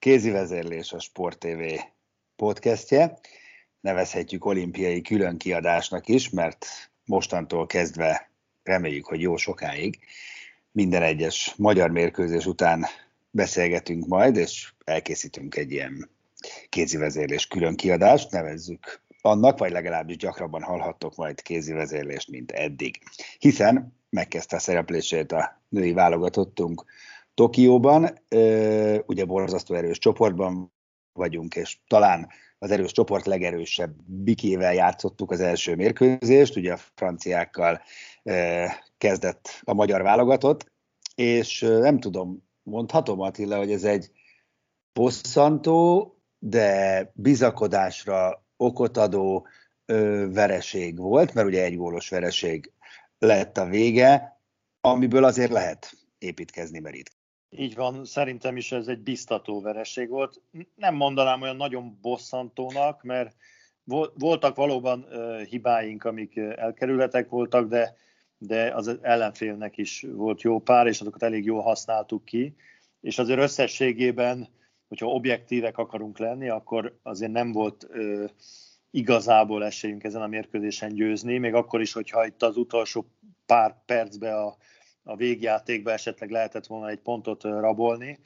kézi vezérlés a Sport TV podcastje. Nevezhetjük olimpiai különkiadásnak is, mert mostantól kezdve reméljük, hogy jó sokáig. Minden egyes magyar mérkőzés után beszélgetünk majd, és elkészítünk egy ilyen kézivezérlés külön kiadást, nevezzük annak, vagy legalábbis gyakrabban hallhattok majd kézivezérlést, mint eddig. Hiszen megkezdte a szereplését a női válogatottunk Tokióban, ugye borzasztó erős csoportban vagyunk, és talán az erős csoport legerősebb bikével játszottuk az első mérkőzést, ugye a franciákkal kezdett a magyar válogatott, és nem tudom, mondhatom Attila, hogy ez egy bosszantó, de bizakodásra okot adó vereség volt, mert ugye egy gólos vereség lett a vége, amiből azért lehet építkezni, merít. Így van, szerintem is ez egy biztató vereség volt. Nem mondanám olyan nagyon bosszantónak, mert voltak valóban hibáink, amik elkerülhetek voltak, de de az ellenfélnek is volt jó pár, és azokat elég jól használtuk ki, és azért összességében, hogyha objektívek akarunk lenni, akkor azért nem volt ö, igazából esélyünk ezen a mérkőzésen győzni, még akkor is, hogyha itt az utolsó pár percben a, a végjátékban esetleg lehetett volna egy pontot rabolni,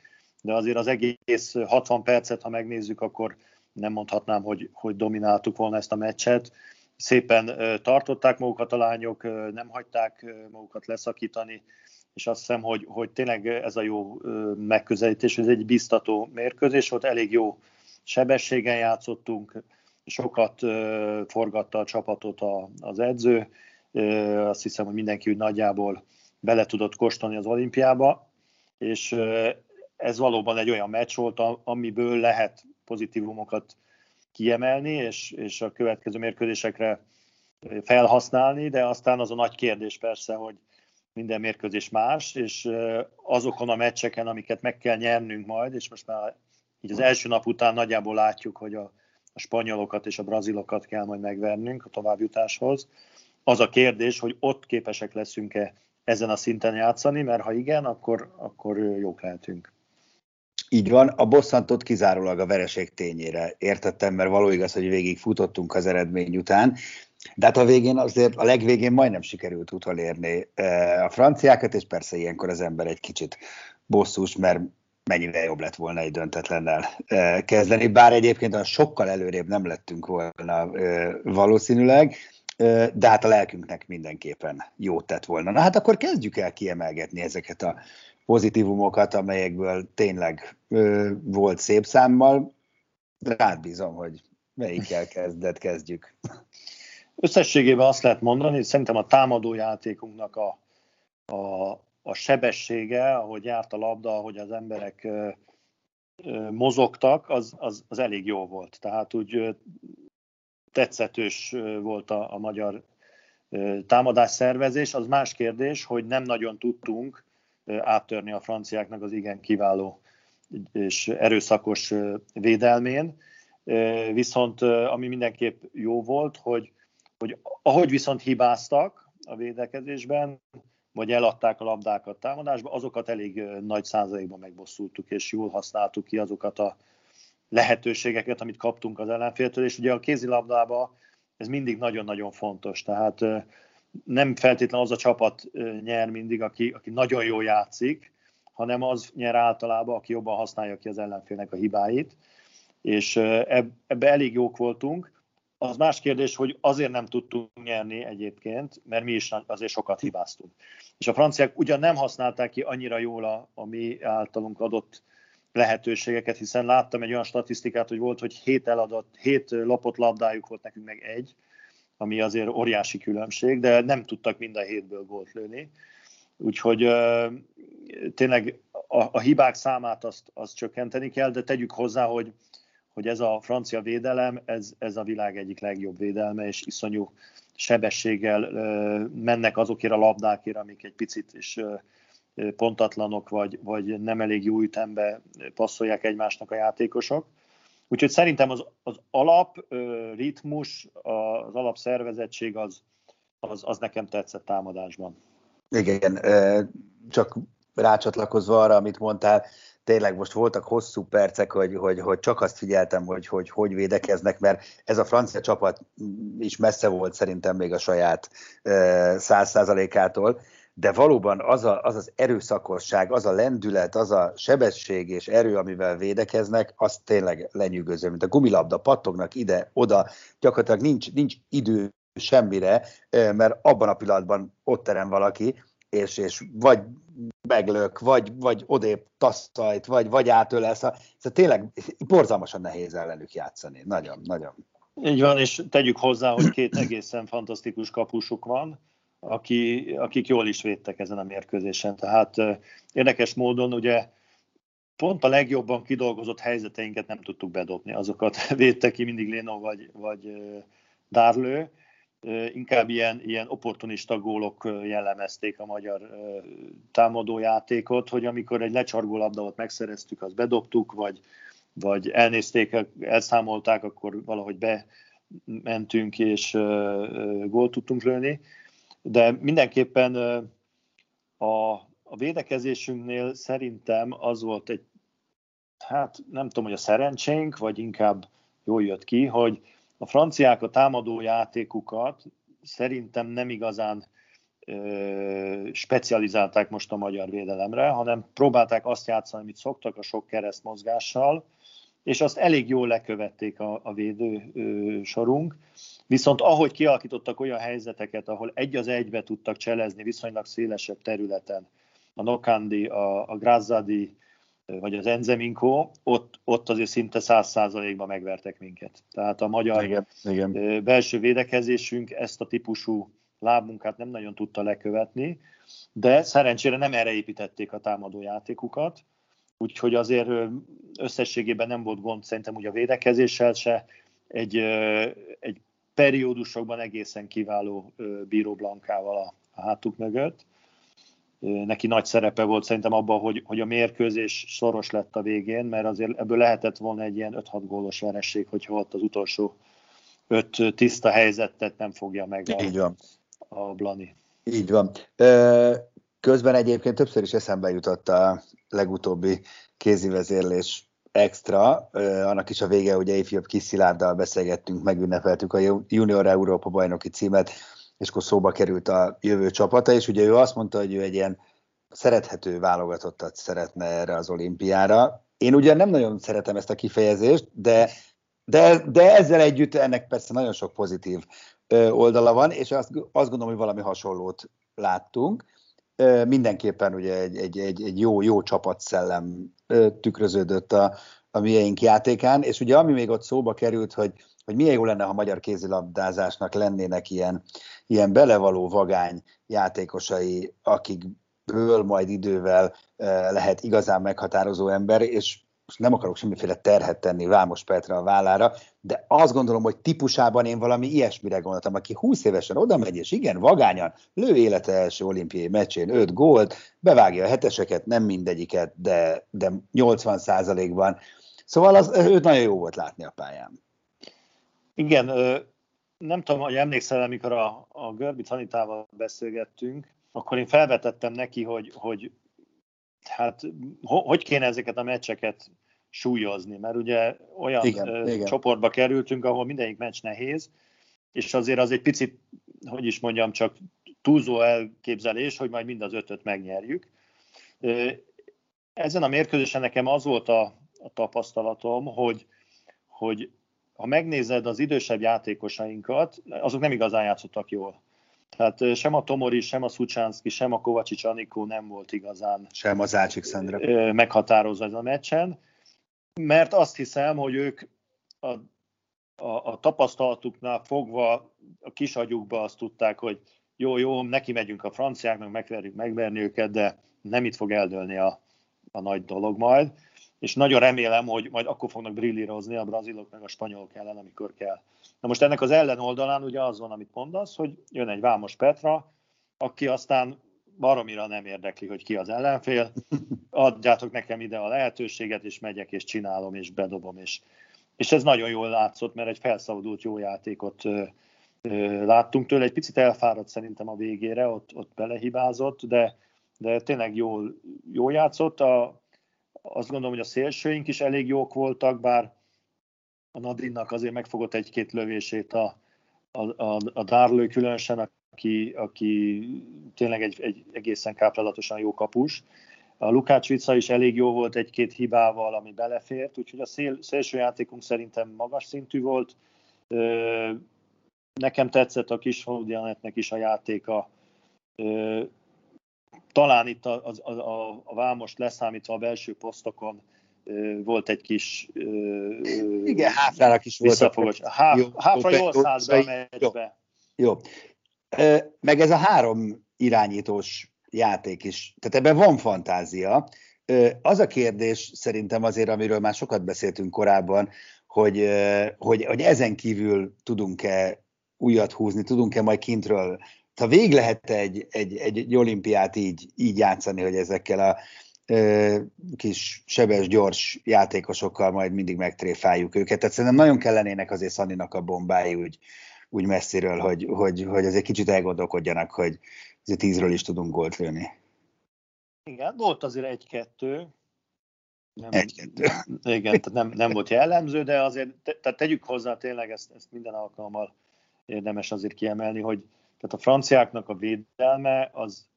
de azért az egész 60 percet, ha megnézzük, akkor nem mondhatnám, hogy, hogy domináltuk volna ezt a meccset. Szépen tartották magukat a lányok, nem hagyták magukat leszakítani, és azt hiszem, hogy, hogy tényleg ez a jó megközelítés, ez egy biztató mérkőzés volt, elég jó sebességen játszottunk, sokat forgatta a csapatot az edző, azt hiszem, hogy mindenki úgy nagyjából bele tudott kóstolni az olimpiába, és ez valóban egy olyan meccs volt, amiből lehet pozitívumokat kiemelni, és, és a következő mérkőzésekre felhasználni, de aztán az a nagy kérdés persze, hogy minden mérkőzés más, és azokon a meccseken, amiket meg kell nyernünk majd, és most már így az első nap után nagyjából látjuk, hogy a, a spanyolokat és a brazilokat kell majd megvernünk a továbbjutáshoz. Az a kérdés, hogy ott képesek leszünk-e ezen a szinten játszani, mert ha igen, akkor, akkor jók lehetünk. Így van, a bosszantot kizárólag a vereség tényére. Értettem, mert való igaz, hogy végig futottunk az eredmény után, de hát a végén azért, a legvégén majdnem sikerült utolérni eh, a franciákat, és persze ilyenkor az ember egy kicsit bosszus, mert mennyivel jobb lett volna egy döntetlennel eh, kezdeni, bár egyébként a sokkal előrébb nem lettünk volna eh, valószínűleg, de hát a lelkünknek mindenképpen jót tett volna. Na hát akkor kezdjük el kiemelgetni ezeket a pozitívumokat, amelyekből tényleg volt szép számmal. Rád bízom, hogy melyikkel kezdett, kezdjük. Összességében azt lehet mondani, hogy szerintem a támadó játékunknak a, a, a sebessége, ahogy járt a labda, ahogy az emberek mozogtak, az, az, az elég jó volt. Tehát úgy tetszetős volt a, a magyar támadás szervezés. Az más kérdés, hogy nem nagyon tudtunk áttörni a franciáknak az igen kiváló és erőszakos védelmén. Viszont ami mindenképp jó volt, hogy, hogy ahogy viszont hibáztak a védekezésben, vagy eladták a labdákat támadásba, azokat elég nagy százalékban megbosszultuk, és jól használtuk ki azokat a lehetőségeket, amit kaptunk az ellenféltől, és ugye a kézilabdában ez mindig nagyon-nagyon fontos, tehát nem feltétlenül az a csapat nyer mindig, aki, aki nagyon jól játszik, hanem az nyer általában, aki jobban használja ki az ellenfélnek a hibáit. és ebbe elég jók voltunk. Az más kérdés, hogy azért nem tudtunk nyerni egyébként, mert mi is azért sokat hibáztunk. És a franciák ugyan nem használták ki annyira jól a, a mi általunk adott lehetőségeket, hiszen láttam egy olyan statisztikát, hogy volt, hogy hét eladott, hét lapot labdájuk volt nekünk meg egy, ami azért óriási különbség, de nem tudtak mind a hétből gólt lőni. Úgyhogy tényleg a, a hibák számát azt, azt csökkenteni kell, de tegyük hozzá, hogy, hogy ez a francia védelem, ez, ez a világ egyik legjobb védelme, és iszonyú sebességgel mennek azokért a labdákért, amik egy picit is pontatlanok, vagy, vagy nem elég jó ütembe passzolják egymásnak a játékosok. Úgyhogy szerintem az, az alap ritmus, az alapszervezettség az, az, az nekem tetszett támadásban. Igen, csak rácsatlakozva arra, amit mondtál, tényleg most voltak hosszú percek, hogy, hogy, hogy csak azt figyeltem, hogy, hogy hogy védekeznek, mert ez a francia csapat is messze volt szerintem még a saját száz százalékától, de valóban az, a, az az erőszakosság, az a lendület, az a sebesség és erő, amivel védekeznek, az tényleg lenyűgöző, mint a gumilabda, pattognak ide, oda, gyakorlatilag nincs, nincs idő semmire, mert abban a pillanatban ott terem valaki, és, és vagy meglök, vagy, vagy odébb tasszajt, vagy, vagy átölelsz. Szóval tényleg borzalmasan nehéz ellenük játszani. Nagyon, nagyon. Így van, és tegyük hozzá, hogy két egészen fantasztikus kapusuk van, aki, akik jól is védtek ezen a mérkőzésen. Tehát érdekes módon ugye pont a legjobban kidolgozott helyzeteinket nem tudtuk bedobni. Azokat védte ki mindig Léno vagy, vagy Dárlő, inkább ilyen, ilyen opportunista gólok jellemezték a magyar támadójátékot, hogy amikor egy lecsargó labdát megszereztük, azt bedobtuk, vagy, vagy elnézték, elszámolták, akkor valahogy bementünk és gólt tudtunk lőni. De mindenképpen a, a védekezésünknél szerintem az volt egy, hát nem tudom, hogy a szerencsénk, vagy inkább jól jött ki, hogy a franciák a támadó játékukat szerintem nem igazán ö, specializálták most a magyar védelemre, hanem próbálták azt játszani, amit szoktak a sok keresztmozgással, és azt elég jól lekövették a, a védő ö, sorunk. Viszont ahogy kialakítottak olyan helyzeteket, ahol egy az egybe tudtak cselezni viszonylag szélesebb területen, a Nokandi, a, a Grazzadi, vagy az Enzeminko, ott, ott azért szinte száz százalékban megvertek minket. Tehát a magyar igen, igen. belső védekezésünk ezt a típusú lábmunkát nem nagyon tudta lekövetni, de szerencsére nem erre építették a támadó játékukat, úgyhogy azért összességében nem volt gond szerintem úgy a védekezéssel se, egy, egy periódusokban egészen kiváló Bíró Blankával a, a hátuk mögött neki nagy szerepe volt szerintem abban, hogy, hogy a mérkőzés szoros lett a végén, mert azért ebből lehetett volna egy ilyen 5-6 gólos veresség, hogyha ott az utolsó öt tiszta helyzetet nem fogja meg a, Így van. a Blani. Így van. Közben egyébként többször is eszembe jutott a legutóbbi kézivezérlés extra, annak is a vége, ugye ifjabb kis Szilárddal beszélgettünk, megünnepeltük a Junior Európa bajnoki címet, és akkor szóba került a jövő csapata, és ugye ő azt mondta, hogy ő egy ilyen szerethető válogatottat szeretne erre az olimpiára. Én ugye nem nagyon szeretem ezt a kifejezést, de, de, de ezzel együtt ennek persze nagyon sok pozitív oldala van, és azt, azt gondolom, hogy valami hasonlót láttunk. Mindenképpen ugye egy, egy, egy, egy jó, jó csapatszellem tükröződött a, a miénk játékán, és ugye ami még ott szóba került, hogy, hogy milyen jó lenne, ha magyar kézilabdázásnak lennének ilyen, ilyen belevaló vagány játékosai, akikből majd idővel lehet igazán meghatározó ember, és most nem akarok semmiféle terhet tenni Vámos Petra a vállára, de azt gondolom, hogy típusában én valami ilyesmire gondoltam, aki 20 évesen oda megy, és igen, vagányan lő élete első olimpiai meccsén 5 gólt, bevágja a heteseket, nem mindegyiket, de, de 80 ban Szóval az, őt nagyon jó volt látni a pályán. Igen, nem tudom, hogy emlékszel, amikor a, a Görbic Anitával beszélgettünk, akkor én felvetettem neki, hogy, hogy hát hogy kéne ezeket a meccseket súlyozni, mert ugye olyan igen, ö, igen. csoportba kerültünk, ahol mindegyik meccs nehéz, és azért az egy picit, hogy is mondjam, csak túlzó elképzelés, hogy majd mind az ötöt megnyerjük. Ezen a mérkőzésen nekem az volt a, a tapasztalatom, hogy, hogy ha megnézed az idősebb játékosainkat, azok nem igazán játszottak jól. Tehát sem a Tomori, sem a Szucsánszki, sem a Kovacsics Anikó nem volt igazán sem az Ácsik Szendra. meghatározva ez a meccsen, mert azt hiszem, hogy ők a, a, a tapasztalatuknál fogva a kisagyukba azt tudták, hogy jó, jó, neki megyünk a franciáknak, megverjük megverni őket, de nem itt fog eldőlni a, a nagy dolog majd. És nagyon remélem, hogy majd akkor fognak brillírozni a brazilok meg a spanyolok ellen, amikor kell. Na most ennek az ellenoldalán ugye az van, amit mondasz, hogy jön egy Vámos Petra, aki aztán baromira nem érdekli, hogy ki az ellenfél, adjátok nekem ide a lehetőséget, és megyek, és csinálom, és bedobom, és, és ez nagyon jól látszott, mert egy felszabadult jó játékot ö, ö, láttunk tőle, egy picit elfáradt szerintem a végére, ott, ott belehibázott, de, de tényleg jól, jól játszott, a, azt gondolom, hogy a szélsőink is elég jók voltak, bár a Nadinnak azért megfogott egy-két lövését a, a, a, a Darlő különösen, aki, aki tényleg egy, egy egészen káprázatosan jó kapus. A Lukács Vica is elég jó volt egy-két hibával, ami belefért, úgyhogy a szél, szélső játékunk szerintem magas szintű volt. Nekem tetszett a kis Janetnek is a játéka. Talán itt a, a, a, a Vámost leszámítva a belső posztokon volt egy kis Igen, háfrának is volt. Háfra jól szállt be a meccsbe. Jó. Meg ez a három irányítós játék is. Tehát ebben van fantázia. Az a kérdés szerintem azért, amiről már sokat beszéltünk korábban, hogy, hogy, hogy ezen kívül tudunk-e újat húzni, tudunk-e majd kintről ha vég lehet egy, egy, egy, egy olimpiát így, így játszani, hogy ezekkel a ö, kis sebes, gyors játékosokkal majd mindig megtréfáljuk őket. Tehát szerintem nagyon kellenének azért Szaninak a bombái úgy, úgy messziről, hogy, hogy, hogy azért kicsit elgondolkodjanak, hogy azért tízről is tudunk gólt lőni. Igen, volt azért egy-kettő. Nem, egy-kettő. Igen, tehát nem, nem volt jellemző, de azért te, tehát tegyük hozzá tényleg ezt, ezt minden alkalommal érdemes azért kiemelni, hogy tehát a franciáknak a védelme az,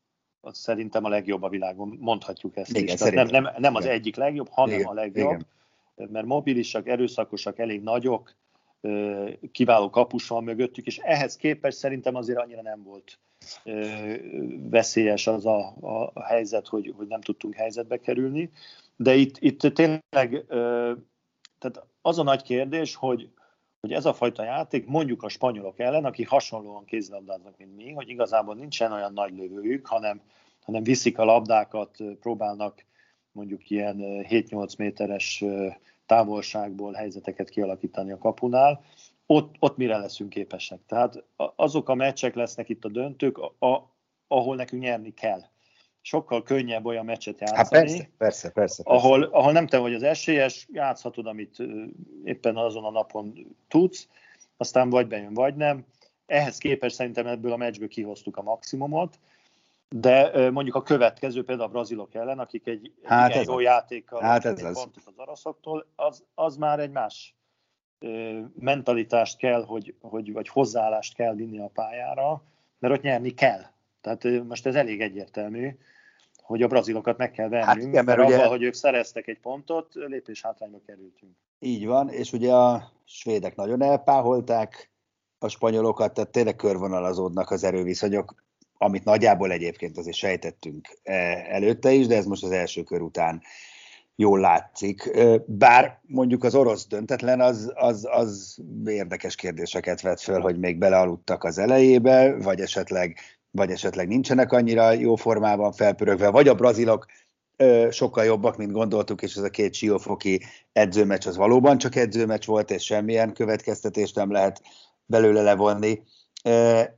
az szerintem a legjobb a világon, mondhatjuk ezt Igen, is. Tehát nem, nem, nem az Igen. egyik legjobb, hanem Igen. a legjobb, Igen. mert mobilisak, erőszakosak, elég nagyok, kiváló kapus van mögöttük, és ehhez képest szerintem azért annyira nem volt veszélyes az a, a helyzet, hogy, hogy nem tudtunk helyzetbe kerülni. De itt, itt tényleg tehát az a nagy kérdés, hogy, hogy ez a fajta játék mondjuk a spanyolok ellen, akik hasonlóan kézilabdáznak, mint mi, hogy igazából nincsen olyan nagy lövőjük, hanem, hanem viszik a labdákat, próbálnak mondjuk ilyen 7-8 méteres távolságból helyzeteket kialakítani a kapunál, ott, ott mire leszünk képesek. Tehát azok a meccsek lesznek itt a döntők, a, ahol nekünk nyerni kell. Sokkal könnyebb olyan meccset játszani, hát persze, persze, persze, persze. Ahol, ahol nem te vagy az esélyes, játszhatod, amit éppen azon a napon tudsz, aztán vagy bejön, vagy nem. Ehhez képest szerintem ebből a meccsből kihoztuk a maximumot, de mondjuk a következő, például a brazilok ellen, akik egy, hát igen, jó játékkal hát ez az. az araszoktól, az, az már egy más mentalitást kell, hogy, hogy, vagy hozzáállást kell vinni a pályára, mert ott nyerni kell. Tehát most ez elég egyértelmű, hogy a brazilokat meg kell vennünk, hát igen, mert, mert ugye... avval, hogy ők szereztek egy pontot, lépés hátrányba kerültünk. Így van, és ugye a svédek nagyon elpáholták a spanyolokat, tehát tényleg körvonalazódnak az erőviszonyok amit nagyjából egyébként azért sejtettünk e, előtte is, de ez most az első kör után jól látszik. Bár mondjuk az orosz döntetlen az, az, az érdekes kérdéseket vet föl, hogy még belealudtak az elejébe, vagy esetleg, vagy esetleg nincsenek annyira jó formában felpörögve, vagy a brazilok sokkal jobbak, mint gondoltuk, és ez a két siófoki edzőmeccs az valóban csak edzőmeccs volt, és semmilyen következtetést nem lehet belőle levonni.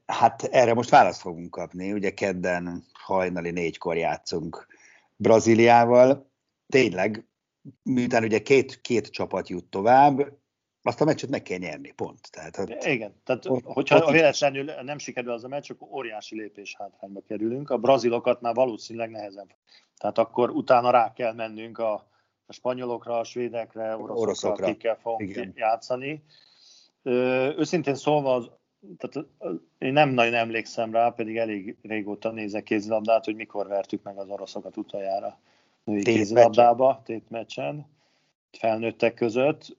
Hát erre most választ fogunk kapni. Ugye kedden hajnali négykor játszunk Brazíliával. Tényleg, miután ugye két, két csapat jut tovább, azt a meccset meg kell nyerni, pont. Tehát, ott, Igen, tehát ott, hogyha ott véletlenül nem sikerül az a meccs, akkor óriási lépés hátrányba kerülünk. A brazilokat már valószínűleg nehezebb. Tehát akkor utána rá kell mennünk a, a spanyolokra, a svédekre, oroszokra, oroszokra. akikkel fogunk Igen. játszani. Ö, őszintén szólva az tehát én nem nagyon emlékszem rá, pedig elég régóta nézek kézilabdát, hogy mikor vertük meg az oroszokat utoljára női kézilabdába, tétmeccsen, felnőttek között.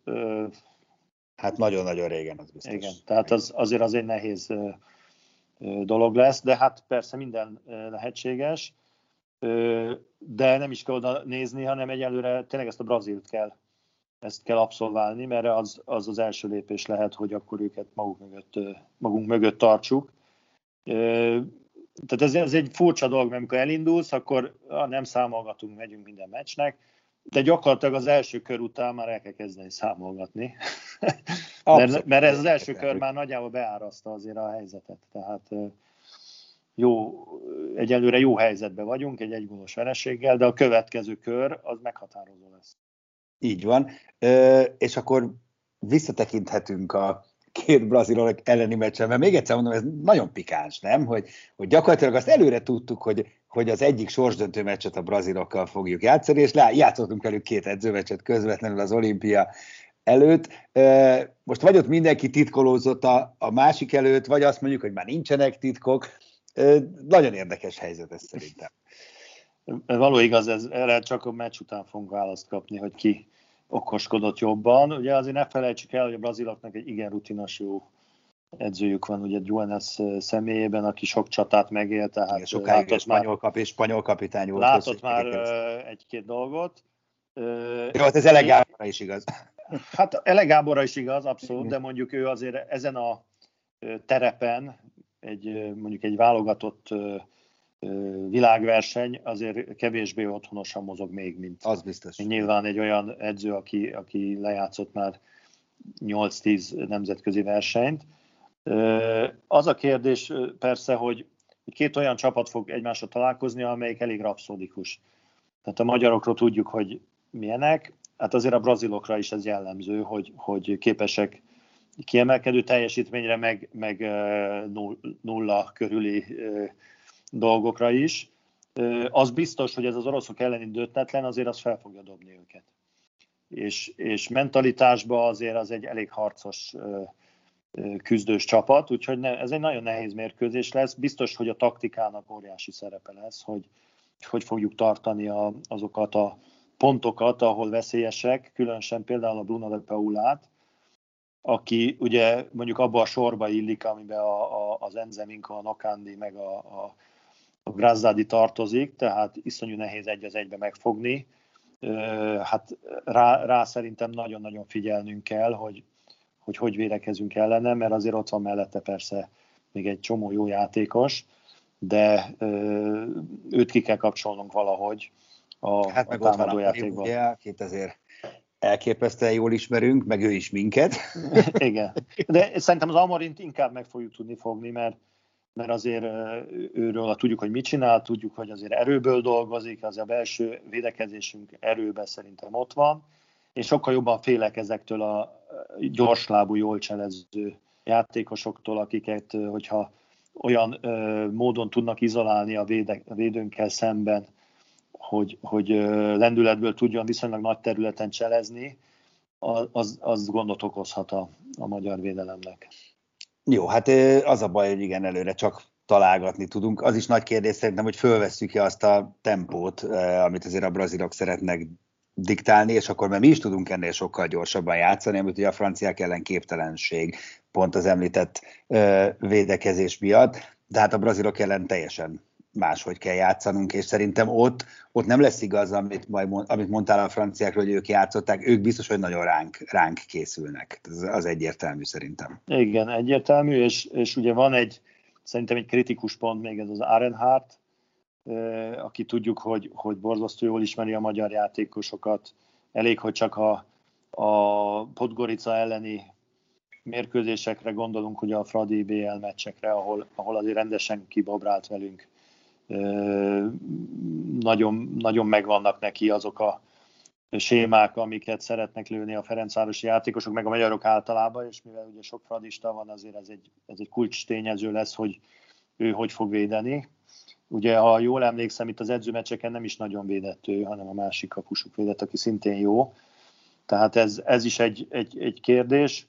Hát nagyon-nagyon régen, az biztos. Igen, tehát az, azért az egy nehéz dolog lesz, de hát persze minden lehetséges, de nem is kell oda nézni, hanem egyelőre tényleg ezt a Brazilt kell, ezt kell abszolválni, mert az, az az első lépés lehet, hogy akkor őket maguk mögött, magunk mögött tartsuk. Tehát ez, ez egy furcsa dolog, mert amikor elindulsz, akkor ah, nem számolgatunk, megyünk minden meccsnek, de gyakorlatilag az első kör után már el kell kezdeni számolgatni. mert, mert ez az első kör már nagyjából beáraszta azért a helyzetet. Tehát jó, egyelőre jó helyzetben vagyunk, egy egygólos vereséggel, de a következő kör az meghatározó lesz. Így van, és akkor visszatekinthetünk a két brazilok elleni meccsen, mert még egyszer mondom, ez nagyon pikáns, nem? Hogy, hogy gyakorlatilag azt előre tudtuk, hogy, hogy az egyik sorsdöntő meccset a brazilokkal fogjuk játszani, és lá, játszottunk velük két edzőmeccset közvetlenül az olimpia előtt. Most vagy ott mindenki titkolózott a, a másik előtt, vagy azt mondjuk, hogy már nincsenek titkok. Nagyon érdekes helyzet ez szerintem. Való igaz, ez, erre csak a meccs után fogunk választ kapni, hogy ki okoskodott jobban. Ugye azért ne felejtsük el, hogy a braziloknak egy igen rutinos jó edzőjük van, ugye Juanes személyében, aki sok csatát megélt, tehát igen, sokáig látott spanyol, kap, és spanyol kapitány volt. Látott már egy-két dolgot. Jó, hát ez Elegáborra is igaz. Hát Elegáborra is igaz, abszolút, de mondjuk ő azért ezen a terepen, egy, mondjuk egy válogatott világverseny azért kevésbé otthonosan mozog még, mint az biztos. nyilván egy olyan edző, aki, aki lejátszott már 8-10 nemzetközi versenyt. Az a kérdés persze, hogy két olyan csapat fog egymásra találkozni, amelyik elég rapszódikus. Tehát a magyarokról tudjuk, hogy milyenek, hát azért a brazilokra is ez jellemző, hogy, hogy képesek kiemelkedő teljesítményre, meg, meg nulla körüli dolgokra is. Az biztos, hogy ez az oroszok elleni döntetlen, azért az fel fogja dobni őket. És, és mentalitásban azért az egy elég harcos küzdős csapat, úgyhogy ne, ez egy nagyon nehéz mérkőzés lesz. Biztos, hogy a taktikának óriási szerepe lesz, hogy hogy fogjuk tartani a, azokat a pontokat, ahol veszélyesek, különösen például a Bruno de Paulát, aki ugye mondjuk abba a sorba illik, amiben a, a, az Enzeminka, a Nakandi, meg a, a, a Grazzadi tartozik, tehát iszonyú nehéz egy az egybe megfogni. Hát rá, rá szerintem nagyon-nagyon figyelnünk kell, hogy, hogy hogy védekezünk ellene, mert azért ott van mellette persze még egy csomó jó játékos, de őt ki kell kapcsolnunk valahogy a, hát meg a támadó játékban. Ugye, akit azért elképesztően jól ismerünk, meg ő is minket. Igen, de szerintem az Amorint inkább meg fogjuk tudni fogni, mert mert azért őről tudjuk, hogy mit csinál, tudjuk, hogy azért erőből dolgozik, az a belső védekezésünk erőben szerintem ott van, és sokkal jobban félek ezektől a gyorslábú, jól cselező játékosoktól, akiket, hogyha olyan ö, módon tudnak izolálni a, véde, a védőnkkel szemben, hogy, hogy ö, lendületből tudjon viszonylag nagy területen cselezni, az, az gondot okozhat a, a magyar védelemnek. Jó, hát az a baj, hogy igen, előre csak találgatni tudunk. Az is nagy kérdés szerintem, hogy fölvesszük-e azt a tempót, amit azért a brazilok szeretnek diktálni, és akkor mert mi is tudunk ennél sokkal gyorsabban játszani, amit ugye a franciák ellen képtelenség, pont az említett védekezés miatt, de hát a brazilok ellen teljesen máshogy kell játszanunk, és szerintem ott, ott nem lesz igaz, amit, majd, amit mondtál a franciákról, hogy ők játszották, ők biztos, hogy nagyon ránk, ránk készülnek. Ez az egyértelmű szerintem. Igen, egyértelmű, és, és ugye van egy, szerintem egy kritikus pont még ez az Arenhardt, aki tudjuk, hogy, hogy borzasztó jól ismeri a magyar játékosokat. Elég, hogy csak a, a Podgorica elleni mérkőzésekre gondolunk, ugye a Fradi BL meccsekre, ahol, ahol azért rendesen kibabrált velünk nagyon, nagyon megvannak neki azok a sémák, amiket szeretnek lőni a Ferencvárosi játékosok, meg a magyarok általában, és mivel ugye sok fradista van, azért ez egy, ez egy kulcs tényező lesz, hogy ő hogy fog védeni. Ugye, ha jól emlékszem, itt az edzőmeccseken nem is nagyon védett ő, hanem a másik kapusuk védett, aki szintén jó. Tehát ez, ez is egy, egy, egy kérdés.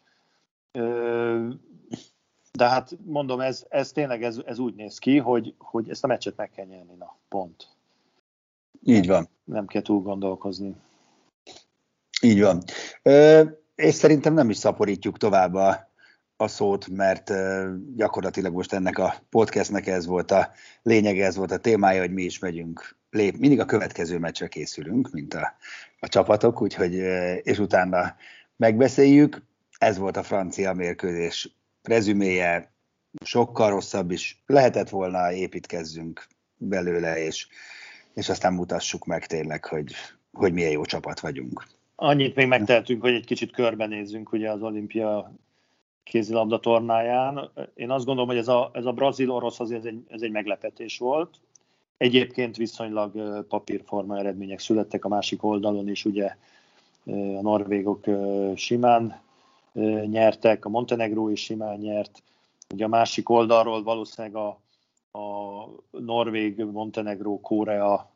De hát mondom, ez, ez tényleg ez, ez úgy néz ki, hogy, hogy ezt a meccset meg kell nyerni, na, pont. Így van. Nem kell túl gondolkozni. Így van. Ö, és szerintem nem is szaporítjuk tovább a, a szót, mert gyakorlatilag most ennek a podcastnek ez volt a lényege, ez volt a témája, hogy mi is megyünk, lép, mindig a következő meccsre készülünk, mint a, a csapatok, úgyhogy, és utána megbeszéljük. Ez volt a francia mérkőzés rezüméje, sokkal rosszabb is lehetett volna, építkezzünk belőle, és, és aztán mutassuk meg tényleg, hogy, hogy milyen jó csapat vagyunk. Annyit még megtehetünk, hogy egy kicsit körbenézzünk ugye az olimpia kézilabda tornáján. Én azt gondolom, hogy ez a, ez a brazil-orosz azért ez egy, ez egy meglepetés volt. Egyébként viszonylag papírforma eredmények születtek a másik oldalon is, ugye a norvégok simán nyertek, a Montenegró is simán nyert. Ugye a másik oldalról valószínűleg a, a Norvég, Montenegró, Korea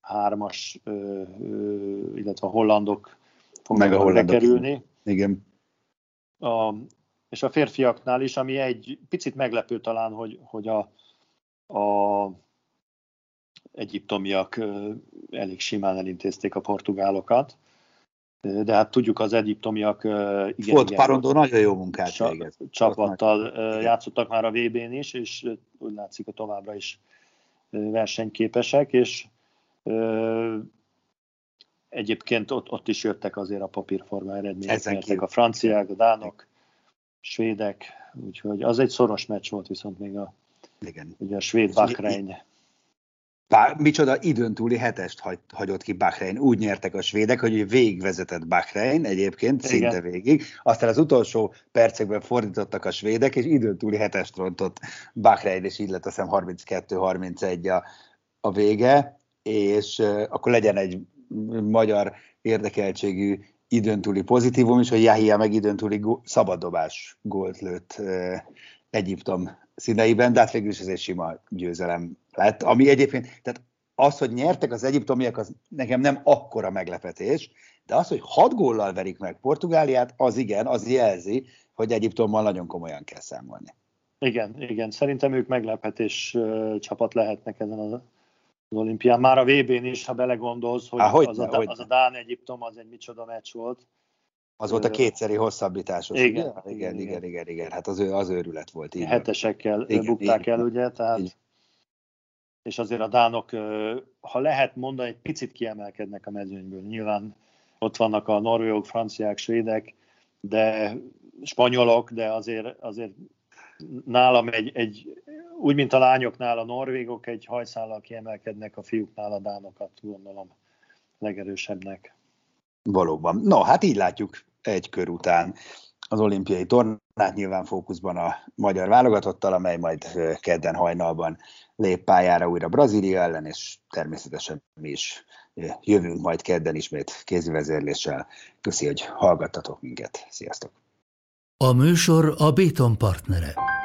hármas, illetve a hollandok fognak Meg a hollandok kerülni. Igen. A, és a férfiaknál is, ami egy picit meglepő talán, hogy, hogy a, a egyiptomiak elég simán elintézték a portugálokat. De hát tudjuk, az egyiptomiak igen, Volt igen, Parondó nagyon jó munkát csa, végez. Csapattal igen. játszottak már a VB-n is, és úgy látszik, hogy továbbra is versenyképesek, és egyébként ott, ott is jöttek azért a papírforma eredmények. a franciák, a dánok, svédek, úgyhogy az egy szoros meccs volt viszont még a, Igen. Ugye a svéd Bahrein. Bár, micsoda időn túli hetest hagy, hagyott ki Bahrein. Úgy nyertek a svédek, hogy végigvezetett Bahrein egyébként, Igen. szinte végig. Aztán az utolsó percekben fordítottak a svédek, és időn túli hetest rontott Bahrein, és így lett azt hiszem 32-31 a, a vége, és uh, akkor legyen egy magyar érdekeltségű időntúli pozitívum is, hogy Jahia meg időntúli szabaddobás gólt lőtt Egyiptom színeiben, de hát végül is ez egy sima győzelem lett, ami egyébként, tehát az, hogy nyertek az egyiptomiak, az nekem nem akkora meglepetés, de az, hogy hat góllal verik meg Portugáliát, az igen, az jelzi, hogy Egyiptommal nagyon komolyan kell számolni. Igen, igen, szerintem ők meglepetés csapat lehetnek ezen az olimpián. Már a VB-n is, ha belegondolsz, hogy, Há, hogy az, ne, a, az a Dán-Egyiptom az egy micsoda meccs volt. Az volt a kétszeri hosszabbításos. Igen, igen, igen, igen, igen, igen. Hát az, az őrület volt. Így Hetesekkel igen, bukták igen, el, ugye, tehát igen. és azért a dánok, ha lehet mondani, egy picit kiemelkednek a mezőnyből. Nyilván ott vannak a norvégok, franciák, svédek, de spanyolok, de azért, azért nálam egy, egy, úgy, mint a lányoknál a norvégok, egy hajszállal kiemelkednek, a fiúknál a dánokat gondolom legerősebbnek. Valóban. No, hát így látjuk egy kör után az olimpiai tornát, nyilván fókuszban a magyar válogatottal, amely majd kedden hajnalban lép pályára újra Brazília ellen, és természetesen mi is jövünk majd kedden ismét kézivezérléssel. Köszi, hogy hallgattatok minket. Sziasztok! A műsor a Béton partnere.